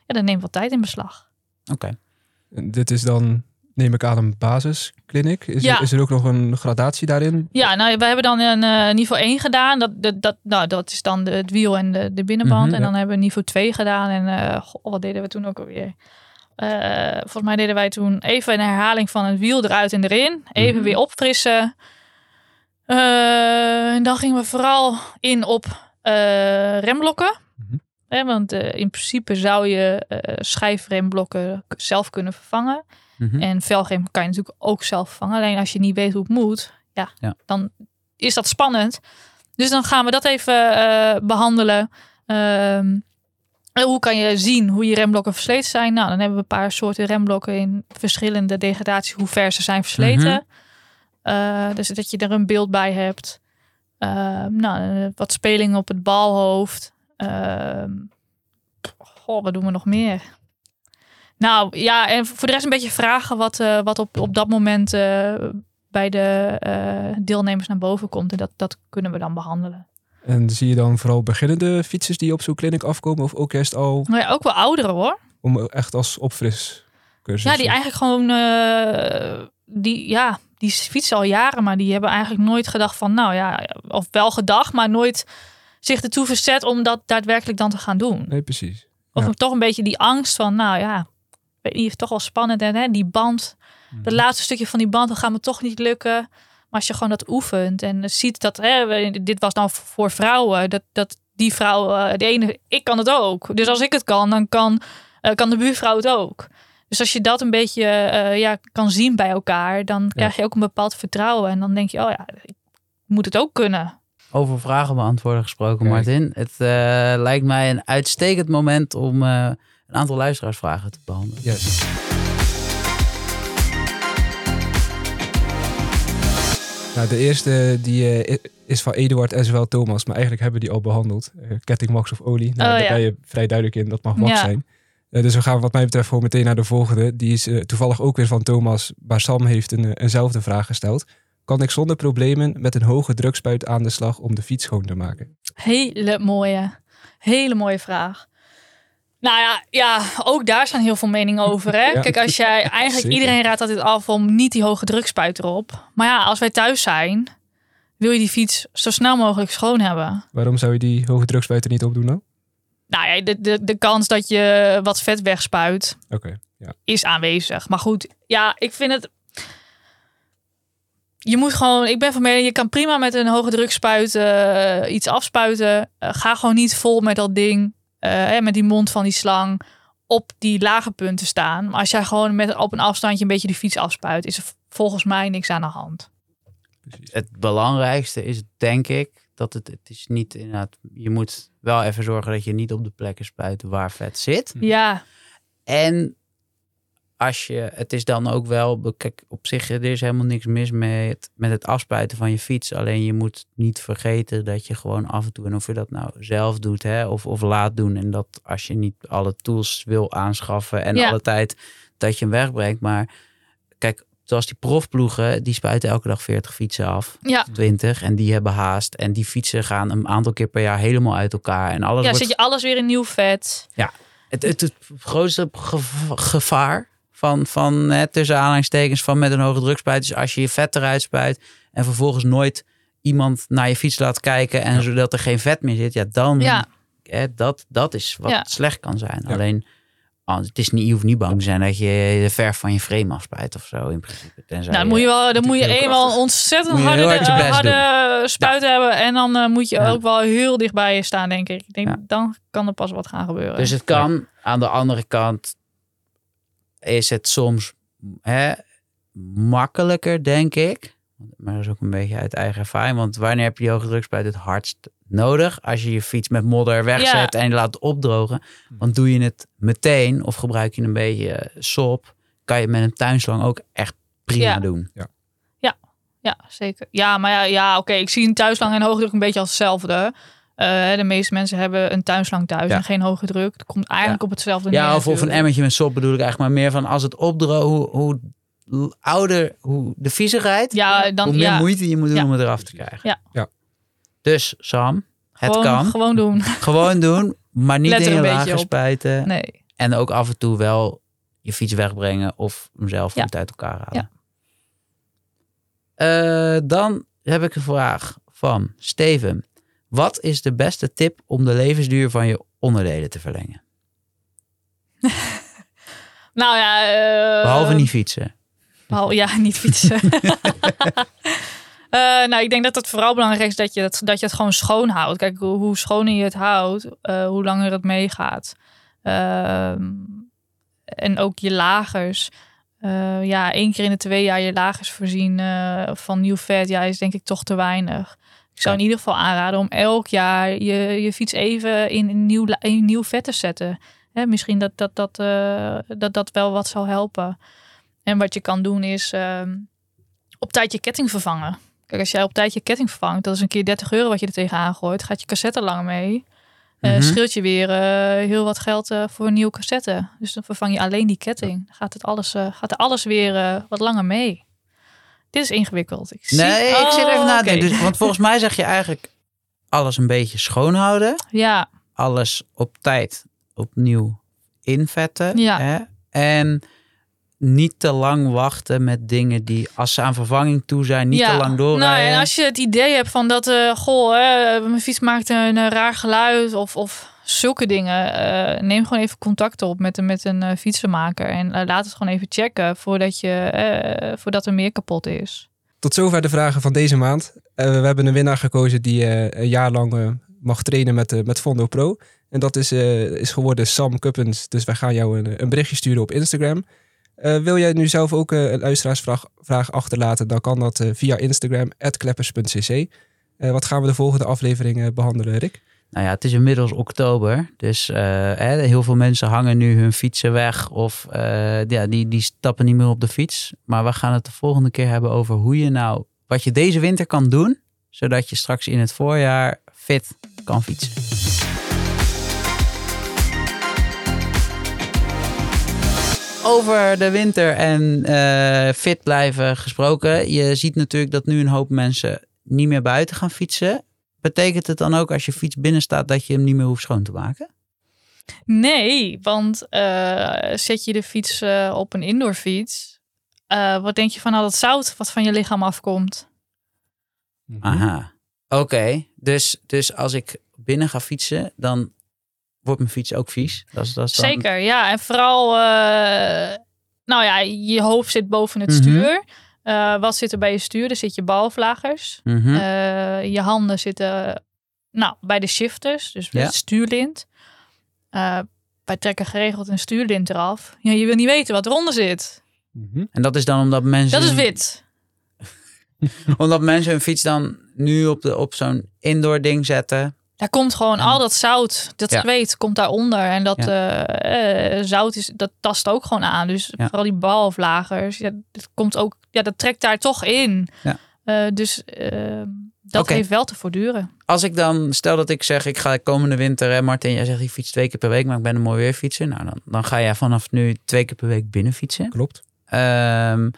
ja, dat neemt wat tijd in beslag. Oké. Dit is dan, neem ik aan, een basiskliniek. Is, Ja. er, is er ook nog een gradatie daarin? Ja, nou, we hebben dan een eh, niveau 1 gedaan. Dat, dat, dat, nou, dat is dan de, het wiel en de, de binnenband. Mhm, en ja. dan hebben we niveau 2 gedaan. En eh, goh, wat deden we toen ook alweer? Eh, volgens mij deden wij toen even een herhaling van het wiel eruit en erin. Even Mhm. weer opfrissen. Eh, en dan gingen we vooral in op eh, remblokken. Mhm. Hè, want eh, in principe zou je eh schijfremblokken zelf kunnen vervangen. Mhm. En velgrem kan je natuurlijk ook zelf vervangen. Alleen als je niet weet hoe het moet, ja, Ja. dan is dat spannend. Dus dan gaan we dat even eh, behandelen. Ehm, hoe kan je zien hoe je remblokken versleten zijn? Nou, dan hebben we een paar soorten remblokken in verschillende degradaties, hoe ver ze zijn versleten. Mhm. Eh, dus dat je er een beeld bij hebt. Ehm, nou, eh, wat speling op het balhoofd. Ehm, goh, wat doen we nog meer? Nou ja, en voor de rest een beetje vragen wat, eh, wat op, op dat moment eh, bij de deelnemers naar boven komt. En dat, dat kunnen we dan behandelen. En zie je dan vooral beginnende fietsers die op zo'n clinic afkomen? Of ook juist al Maar ja, ook wel ouderen hoor. om echt als opfris cursus? Ja, die eigenlijk gewoon, die, ja, die fietsen al jaren, maar die hebben eigenlijk nooit gedacht van, nou ja, of wel gedacht, maar nooit zich ertoe verzet om dat daadwerkelijk dan te gaan doen. Nee, precies. Of Ja. toch een beetje die angst van, nou ja, weet niet, toch wel spannend en hè, die band, Mhm. het laatste stukje van die band, dat gaat me toch niet lukken. Maar als je gewoon dat oefent en ziet dat, hè, dit was nou voor vrouwen, dat, dat die vrouw, eh, de ene, ik kan het ook. Dus als ik het kan, dan kan, eh, kan de buurvrouw het ook. Dus als je dat een beetje eh, ja, kan zien bij elkaar, dan krijg je ook een bepaald vertrouwen. En dan denk je, oh ja, ik moet het ook kunnen. Over vragen beantwoorden gesproken, Kijk. Martin. Het eh, lijkt mij een uitstekend moment om eh, een aantal luisteraarsvragen te behandelen. Yes. Nou, de eerste die, is van Eduard en zowel Thomas, maar eigenlijk hebben we die al behandeld. Eh, ketting, wax of olie. Nou, Oh, daar ja. ben je vrij duidelijk in, dat mag wax Ja. zijn. Eh, dus we gaan wat mij betreft gewoon meteen naar de volgende. Die is eh, toevallig ook weer van Thomas, maar Sam heeft een, eh, eenzelfde vraag gesteld. Kan ik zonder problemen met een hoge drukspuit aan de slag om de fiets schoon te maken? Hele mooie, hele mooie vraag. Nou ja, ja, ook daar zijn heel veel meningen over. Hè? Ja. Kijk, als jij eigenlijk Zeker. iedereen raadt altijd af om niet die hoge drukspuit erop. Maar ja, als wij thuis zijn, wil je die fiets zo snel mogelijk schoon hebben. Waarom zou je die hoge drukspuit er niet op doen dan? Nou ja, de, de, de kans dat je wat vet wegspuit Oké, ja. is aanwezig. Maar goed, ja, ik vind het. Je moet gewoon, ik ben van mening, je kan prima met een hoge drukspuit eh, iets afspuiten. Eh, ga gewoon niet vol met dat ding, eh, hè, met die mond van die slang, op die lage punten staan. Maar als jij gewoon met, op een afstandje een beetje de fiets afspuit, is er volgens mij niks aan de hand. Precies. Het belangrijkste is denk ik dat het, het is niet inderdaad, je moet wel even zorgen dat je niet op de plekken spuit waar vet zit. Ja, En als je, het is dan ook wel, kijk, op zich, er is helemaal niks mis met, met het afspuiten van je fiets. Alleen je moet niet vergeten dat je gewoon af en toe, en of je dat nou zelf doet hè, of, of laat doen. En dat als je niet alle tools wil aanschaffen en Ja. alle tijd dat je hem wegbrengt. Maar kijk, zoals die profploegen, die spuiten elke dag 40 fietsen af. ja. 20 en die hebben haast. En die fietsen gaan een aantal keer per jaar helemaal uit elkaar. En alles ja wordt zet je alles weer in nieuw vet. het, het, het grootste ge- gevaar van, van hè, tussen aanhalingstekens van met een hoge drukspuit is als je je vet eruit spuit en vervolgens nooit iemand naar je fiets laat kijken en zodat er geen vet meer zit, ja dan Ja. hè, dat, dat is wat Ja. slecht kan zijn. Ja. Alleen het is niet, je hoeft niet bang te zijn dat je de verf van je frame afspuit of zo in principe. Tenzij Nou, dan moet je wel, dan moet je eenmaal ontzettend Moet harde, hard harde spuit hebben. En dan eh, moet je Ja. ook wel heel dichtbij je staan, denk ik. Ik denk, Ja. dan kan er pas wat gaan gebeuren. Dus het kan. Aan de andere kant is het soms hè, makkelijker, denk ik. Maar dat is ook een beetje uit eigen ervaring. Want wanneer heb je hoge drukspuit het hardst nodig? Als je je fiets met modder wegzet en je laat het opdrogen. Want doe je het meteen of gebruik je een beetje sop... kan je met een tuinslang ook echt prima Ja. doen. Ja, zeker. Ja, maar ja, ja oké. Ik zie een tuinslang en hoge druk een beetje als hetzelfde. Eh, de meeste mensen hebben een tuinslang thuis Ja. en geen hoge druk. Het komt eigenlijk op hetzelfde Ja, neer of, of een emmertje met sop bedoel ik eigenlijk maar meer van... als het opdrogen, hoe, hoe ouder, hoe de viezigheid... Ja, dan hoe meer ja. moeite je moet doen Ja. om het eraf te krijgen. Ja. Ja. Dus Sam, het gewoon, kan. Gewoon doen. Gewoon doen, maar niet Let lager op. spuiten. Nee. En ook af en toe wel je fiets wegbrengen of hem zelf Ja. goed uit elkaar halen. Eh, dan heb ik een vraag van Steven. Wat is de beste tip om de levensduur van je onderdelen te verlengen? Nou ja. eh, Behalve niet fietsen. Behalve, ja, niet fietsen. Eh, nou, ik denk dat het vooral belangrijk is dat je het, dat je het gewoon schoon houdt. Kijk, hoe, hoe schoner je het houdt, eh, hoe langer het meegaat. Ehm, en ook je lagers. Eh, ja, één keer in de twee jaar je lagers voorzien van nieuw vet, ja, is denk ik toch te weinig. Ik zou in ieder geval aanraden om elk jaar je, je fiets even in een nieuw, in nieuw vet te zetten. Hè, misschien dat dat, dat, dat dat wel wat zal helpen. En wat je kan doen is ehm, op tijd je ketting vervangen. Kijk, als jij op tijd je ketting vervangt, dat is een keer 30 euro wat je er tegenaan gooit. Gaat je cassette lang mee. Eh Mhm. Scheelt je weer eh, heel wat geld eh, voor een nieuwe cassette. Dus dan vervang je alleen die ketting. Dan gaat, het alles, gaat er alles weer wat langer mee. Dit is ingewikkeld. Ik zie... Nee, ik zit even Oh, na te denken. oké. Dus, want volgens mij zeg je eigenlijk... alles een beetje schoonhouden. Ja, Alles op tijd opnieuw invetten. Ja. Hè? En niet te lang wachten met dingen die, als ze aan vervanging toe zijn, niet ja. te lang doorrijden. Nou, en als je het idee hebt van dat, eh goh, hè, mijn fiets maakt een, eh, raar geluid of, of zulke dingen, eh, neem gewoon even contact op met, een- met een fietsenmaker en laat het gewoon even checken voordat, je, eh, voordat er meer kapot is. Tot zover de vragen van deze maand. Eh, we hebben een winnaar gekozen die eh, een jaar lang mag trainen met, met Fondo Pro. En dat is, eh, is geworden Sam Kuppens. Dus wij gaan jou een, een berichtje sturen op Instagram. Eh, wil jij nu zelf ook eh, een luisteraarsvraag vraag achterlaten, dan kan dat eh, via Instagram, kleppers.cc. Wat gaan we de volgende aflevering eh, behandelen, Rick? Nou ja, het is inmiddels oktober. Dus heel veel mensen hangen nu hun fietsen weg. Of ja, die, die stappen niet meer op de fiets. Maar we gaan het de volgende keer hebben over hoe je nou... Wat je deze winter kan doen. Zodat je straks in het voorjaar fit kan fietsen. Over de winter en eh, fit blijven gesproken. Je ziet natuurlijk dat nu een hoop mensen niet meer buiten gaan fietsen. Betekent het dan ook als je fiets binnen staat dat je hem niet meer hoeft schoon te maken? Nee, want eh, zet je de fiets eh, op een indoorfiets, eh, wat denk je van al dat zout wat van je lichaam afkomt? Aha. Oké, dus, dus als ik binnen ga fietsen, dan wordt mijn fiets ook vies. Dat is, dat is dan- Zeker, ja. En vooral, eh, nou ja, je hoofd zit boven het Mhm. stuur. Eh, wat zit er bij je stuur? Er zit je balvlagers. Mhm. Eh, je handen zitten nou, bij de shifters, dus bij Ja. het stuurlint. Eh, wij trekken geregeld een stuurlint eraf. Ja, je wil niet weten wat eronder zit. Mhm. En dat is dan omdat mensen, Dat is wit. omdat mensen hun fiets dan nu op, de, op zo'n indoor ding zetten. Daar komt gewoon En- al dat zout, dat Ja. zweet, komt daaronder. En dat eh, eh, zout is, dat tast ook gewoon aan. Dus Ja. vooral die balvlagers, ja, dat komt ook, ja, dat trekt daar toch in. Ja. Eh, dus eh, dat heeft wel te voortduren. Als ik dan, stel dat ik zeg, ik ga komende winter, hè, Martin, jij zegt, ik fiets twee keer per week, maar ik ben een mooi weer fietsen. Nou, dan, dan ga jij vanaf nu twee keer per week binnen fietsen. Klopt. Ehm,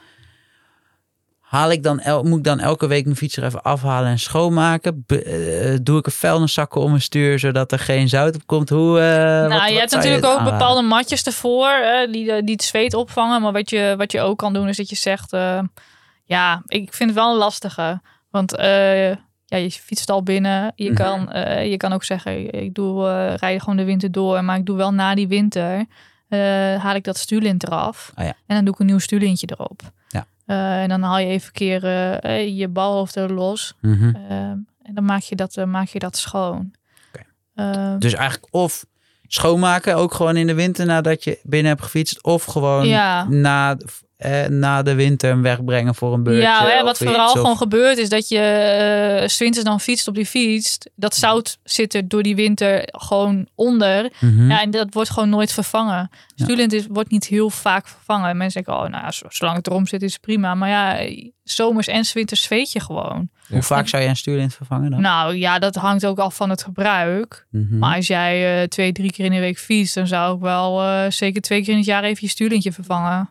haal ik dan el, moet ik dan elke week mijn fiets er even afhalen en schoonmaken? Be- eh, doe ik er vuilniszakken om mijn stuur zodat er geen zout op komt? Hoe, eh, nou, wat- wat je hebt natuurlijk ook aanraden? bepaalde matjes ervoor eh, die, die het zweet opvangen. Maar wat je, wat je ook kan doen is dat je zegt, ja, ik vind het wel een lastige. Want ja, je fietst al binnen. Je, Mhm. kan, je kan ook zeggen, ik doe, eh rij gewoon de winter door. Maar ik doe wel na die winter, haal ik dat stuurlint eraf. Ah, ja. En dan doe ik een nieuw stuurlintje erop. Ja. Eh, en dan haal je even een keer eh, je balhoofd er los. Mhm. Ehm, en dan maak je dat, eh, maak je dat schoon. Ehm, Dus eigenlijk of schoonmaken, ook gewoon in de winter nadat je binnen hebt gefietst. Of gewoon Ja. na, eh, na de winter hem wegbrengen voor een beurtje. Ja, hè, wat vooral of- gewoon gebeurt is dat je uh, winters dan fietst op die fiets. Dat zout zit er door die winter gewoon onder. Mhm. Ja, en dat wordt gewoon nooit vervangen. Ja. Stuurlint is, wordt niet heel vaak vervangen. Mensen denken, oh, nou ja, zolang het erom zit is het prima. Maar ja, zomers en 's winters zweet je gewoon. Hoe vaak zou je een stuurlint vervangen dan? Nou ja, dat hangt ook af van het gebruik. Mhm. Maar als jij eh, twee, drie keer in de week fietst, dan zou ik wel eh, zeker twee keer in het jaar even je stuurlintje vervangen.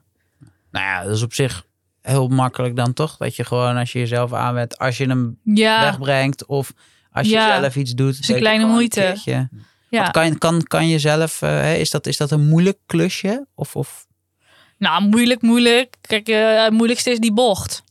Nou ja, dat is op zich heel makkelijk dan toch? Dat je gewoon als je jezelf aanwet, als je hem Ja, wegbrengt of als je Ja. zelf iets doet. is een kleine moeite. keertje. ja. Wat Kan, kan, kan je zelf, eh, hè, is, dat, is dat een moeilijk klusje? Of, of Nou, moeilijk, moeilijk. Kijk, eh, het moeilijkste is die bocht.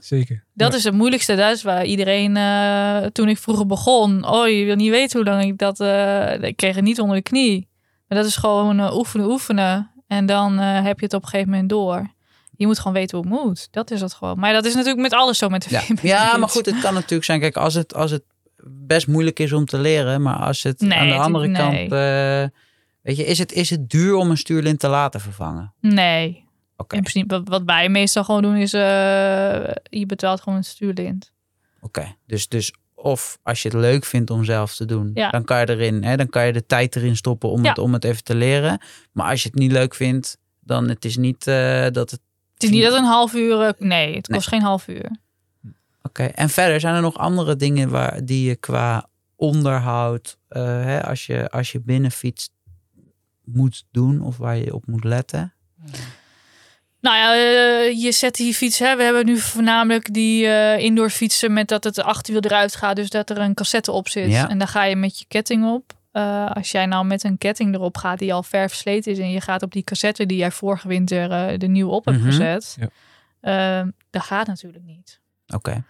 Zeker. Dat Ja. is het moeilijkste. Dat is waar iedereen, eh, toen ik vroeger begon, oh, je wil niet weten hoe lang ik dat, eh, ik kreeg het niet onder de knie. Maar dat is gewoon oefenen, oefenen. En dan eh, heb je het op een gegeven moment door. Je moet gewoon weten hoe het moet. Dat is het gewoon. Maar dat is natuurlijk met alles zo met de ja. ja, maar goed, het kan natuurlijk zijn. Kijk, als het, als het best moeilijk is om te leren, maar als het Nee, aan de andere kant, eh, weet je, is het, is het duur om een stuurlint te laten vervangen? Nee. Oké, In principe, wat, wat wij meestal gewoon doen is, eh, je betaalt gewoon een stuurlint. oké. Dus, dus of als je het leuk vindt om zelf te doen, Ja. dan kan je erin, hè, dan kan je de tijd erin stoppen om, Ja. het, om het even te leren. Maar als je het niet leuk vindt, dan het is niet eh, dat het. Het is niet dat een half uur, eh, nee, het kost Nee. geen half uur. Oké. En verder zijn er nog andere dingen waar die je qua onderhoud, eh, hè, als je als je binnen fietst, moet doen of waar je op moet letten. Nou ja, eh, je zet die fiets. Hè, we hebben nu voornamelijk die eh, indoor fietsen met dat het achterwiel eruit gaat. Dus dat er een cassette op zit. Ja. En dan ga je met je ketting op. Eh, als jij nou met een ketting erop gaat die al ver versleten is. En je gaat op die cassette die jij vorige winter eh, er nieuw op hebt Mhm. gezet. Ja. eh, dat gaat natuurlijk niet. Oké.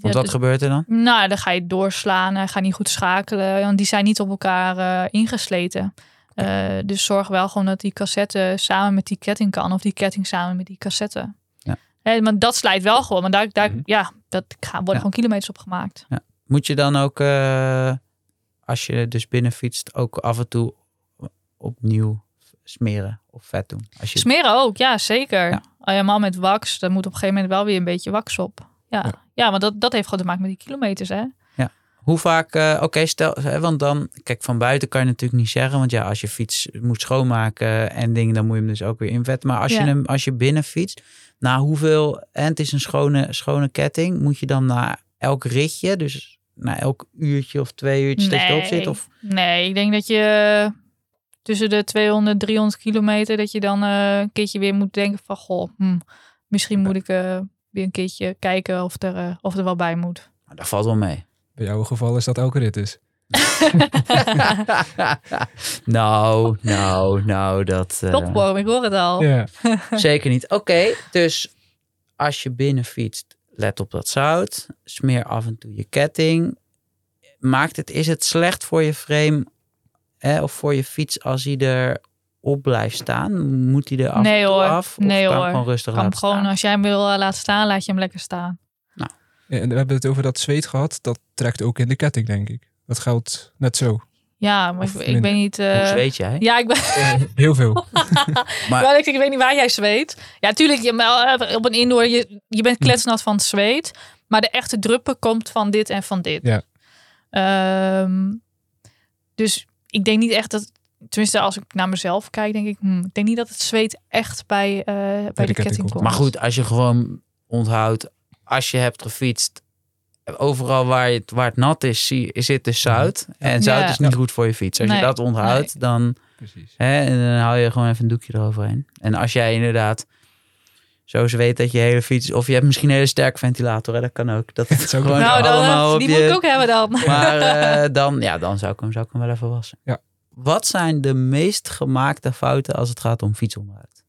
Want wat dus- gebeurt er dan? Nou, dan ga je doorslaan. Hij gaat niet goed schakelen. Want die zijn niet op elkaar eh, ingesleten. Eh, dus zorg wel gewoon dat die cassette samen met die ketting kan. Of die ketting samen met die cassette. Ja. Hè, maar dat slijt wel gewoon. Maar daar, daar, Mhm. ja, dat gaan, worden Ja. gewoon kilometers op gemaakt. Moet je dan ook, eh, als je dus binnen fietst, ook af en toe opnieuw smeren of vet doen? Als je... Smeren ook, ja zeker. Ja. Helemaal met wax. Daar moet op een gegeven moment wel weer een beetje wax op. Ja, ja. Ja. maar dat, dat heeft gewoon te maken met die kilometers. Hè? Hoe vaak, eh, oké, stel, hè, want dan, kijk, van buiten kan je natuurlijk niet zeggen, want ja, als je fiets moet schoonmaken en dingen, dan moet je hem dus ook weer invetten. Maar als je hem, als je binnen fietst, na hoeveel, en het is een schone, schone ketting, moet je dan na elk ritje, dus na elk uurtje of twee uurtjes dat je erop zit? Of, Nee, ik denk dat je tussen de 200, 300 kilometer, dat je dan eh, een keertje weer moet denken van, goh, hm, misschien moet ik eh, weer een keertje kijken of er, of er wel bij moet. Nou, dat valt wel mee. Bij jouw geval is dat elke rit dus. nou, nou, nou, dat... eh, Topvorm, ik hoor het al. Ja. Zeker niet. Oké, dus als je binnen fietst, let op dat zout. Smeer af en toe je ketting. Maakt het, is het slecht voor je frame hè, of voor je fiets als hij er op blijft staan? Moet hij er af Nee en toe hoor. af? Of Nee kan hoor. gewoon rustig Kan laten gewoon, staan? als jij hem wil eh, laten staan, laat je hem lekker staan. En we hebben het over dat zweet gehad. Dat trekt ook in de ketting, denk ik. Dat geldt net zo. Ja, maar Of ik, ik minder. weet niet... eh, Hoe zweet jij? ja, ik ben... Heel veel. Maar- Wel, ik, ik weet niet waar jij zweet. Ja, tuurlijk, je, eh, op een indoor, je, je bent kletsnat van het zweet. Maar de echte druppen komt van dit en van dit. Ja. Ehm, dus ik denk niet echt dat... Tenminste, als ik naar mezelf kijk, denk ik... hmm, ik denk niet dat het zweet echt bij, eh, bij de, ketting ketting komt. komt. Maar goed, als je gewoon onthoudt, als je hebt gefietst, overal waar, je, waar het nat is, zie, zit dus zout. En zout Ja. is niet goed voor je fiets. Als Nee. je dat onthoudt, dan. Hè, en dan hou je gewoon even een doekje eroverheen. En als jij inderdaad zo weet dat je hele fiets... Of je hebt misschien een hele sterke ventilator. Hè, dat kan ook. Dat het zou ook gewoon nou, dan, eh, allemaal op die je... moet ik ook hebben dan. Maar eh, dan, ja, dan zou, ik hem, zou ik hem wel even wassen. Ja. Wat zijn de meest gemaakte fouten als het gaat om fietsonderhoud?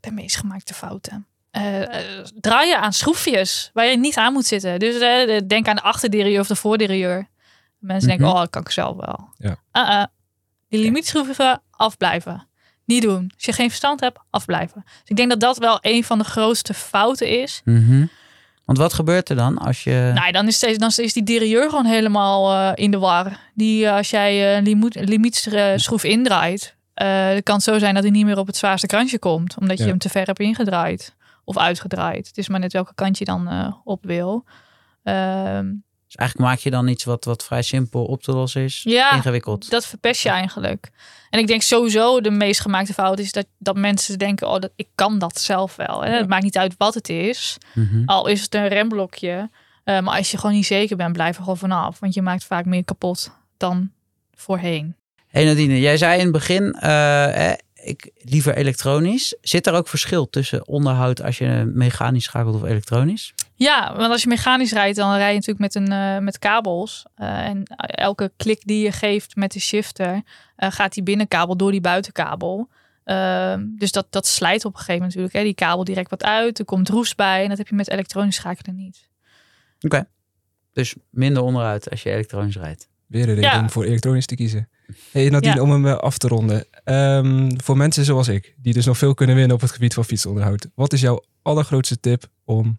de meest gemaakte fouten. Eh, draaien aan schroefjes waar je niet aan moet zitten. Dus eh, denk aan de achterderieur of de voorderieur. Mensen denken, Mhm. oh, dat kan ik zelf wel. Ja. Uh-uh. Die limietschroeven afblijven. Niet doen. Als je geen verstand hebt, afblijven. Dus ik denk dat dat wel een van de grootste fouten is. Mhm. Want wat gebeurt er dan als je... Nou, dan is, deze, dan is die derieur gewoon helemaal eh, in de war. Die, als jij een limiet, limietschroef indraait, het kan het zo zijn dat hij niet meer op het zwaarste kantje komt. Omdat je hem te ver hebt ingedraaid. Of uitgedraaid. Het is maar net welke kant je dan eh, op wil. Ehm, Dus eigenlijk maak je dan iets wat, wat vrij simpel op te lossen is. ja, Ingewikkeld. dat verpest je eigenlijk. En ik denk sowieso de meest gemaakte fout is dat, dat mensen denken, oh, dat, ik kan dat zelf wel. Hè? Het maakt niet uit wat het is. Mhm. Al is het een remblokje. Eh, maar als je gewoon niet zeker bent, blijf er gewoon vanaf. Want je maakt vaak meer kapot dan voorheen. Hey Nadine, jij zei in het begin, eh, ik liever elektronisch. Zit er ook verschil tussen onderhoud als je mechanisch schakelt of elektronisch? Ja, want als je mechanisch rijdt, dan rij je natuurlijk met, een, eh, met kabels. Eh, en elke klik die je geeft met de shifter, eh, gaat die binnenkabel door die buitenkabel. Ehm, dus dat, dat slijt op een gegeven moment natuurlijk. Hè. Die kabel direct wat uit, er komt roest bij. En dat heb je met elektronisch schakelen niet. Dus minder onderhoud als je elektronisch rijdt. Weer een reden Ja. om voor elektronisch te kiezen. Hey Nadine, Ja. om hem af te ronden. Ehm, voor mensen zoals ik, die dus nog veel kunnen winnen op het gebied van fietsonderhoud. Wat is jouw allergrootste tip om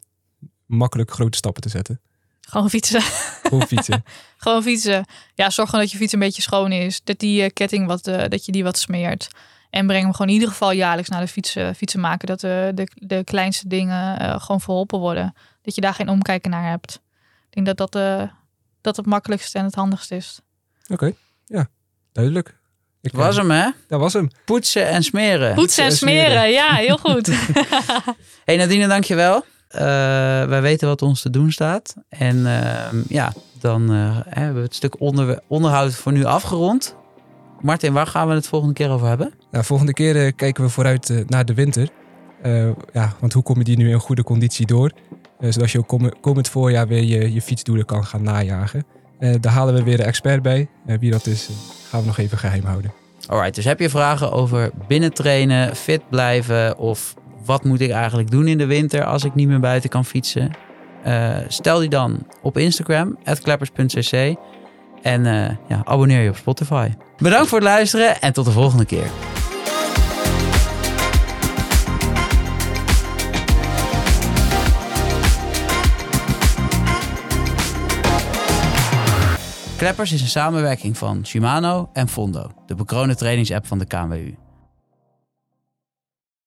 makkelijk grote stappen te zetten? Gewoon fietsen. Gewoon fietsen. Gewoon fietsen. Ja, zorg gewoon dat je fiets een beetje schoon is. Dat die eh, ketting wat, eh, dat je die wat smeert. En breng hem gewoon in ieder geval jaarlijks naar de fietsen, fietsen maken. Dat eh, de, de kleinste dingen eh, gewoon verholpen worden. Dat je daar geen omkijken naar hebt. Ik denk dat dat, eh, dat het makkelijkste en het handigste is. Oké, ja, duidelijk. Ik, Was hem hè? Dat was hem. Poetsen en smeren. Poetsen en en smeren. Ja, heel goed. Hey Nadine, dankjewel. Eh wij weten wat ons te doen staat. En ehm, ja, dan eh, hebben we het stuk onder, onderhoud voor nu afgerond. Martin, waar gaan we het volgende keer over hebben? Nou, volgende keer eh, kijken we vooruit naar de winter. Eh, ja, want hoe kom je die nu in goede conditie door? Uh, zodat je ook kom, komend voorjaar weer je, je fietsdoelen kan gaan najagen. Uh, daar halen we weer een expert bij. wie dat is, gaan we nog even geheim houden. Alright, dus heb je vragen over binnentrainen, fit blijven of wat moet ik eigenlijk doen in de winter als ik niet meer buiten kan fietsen? stel die dan op Instagram, kleppers.cc en ja, abonneer je op Spotify. Bedankt voor het luisteren en tot de volgende keer. Kleppers is een samenwerking van Shimano en Fondo, de bekroonde trainingsapp van de KNWU.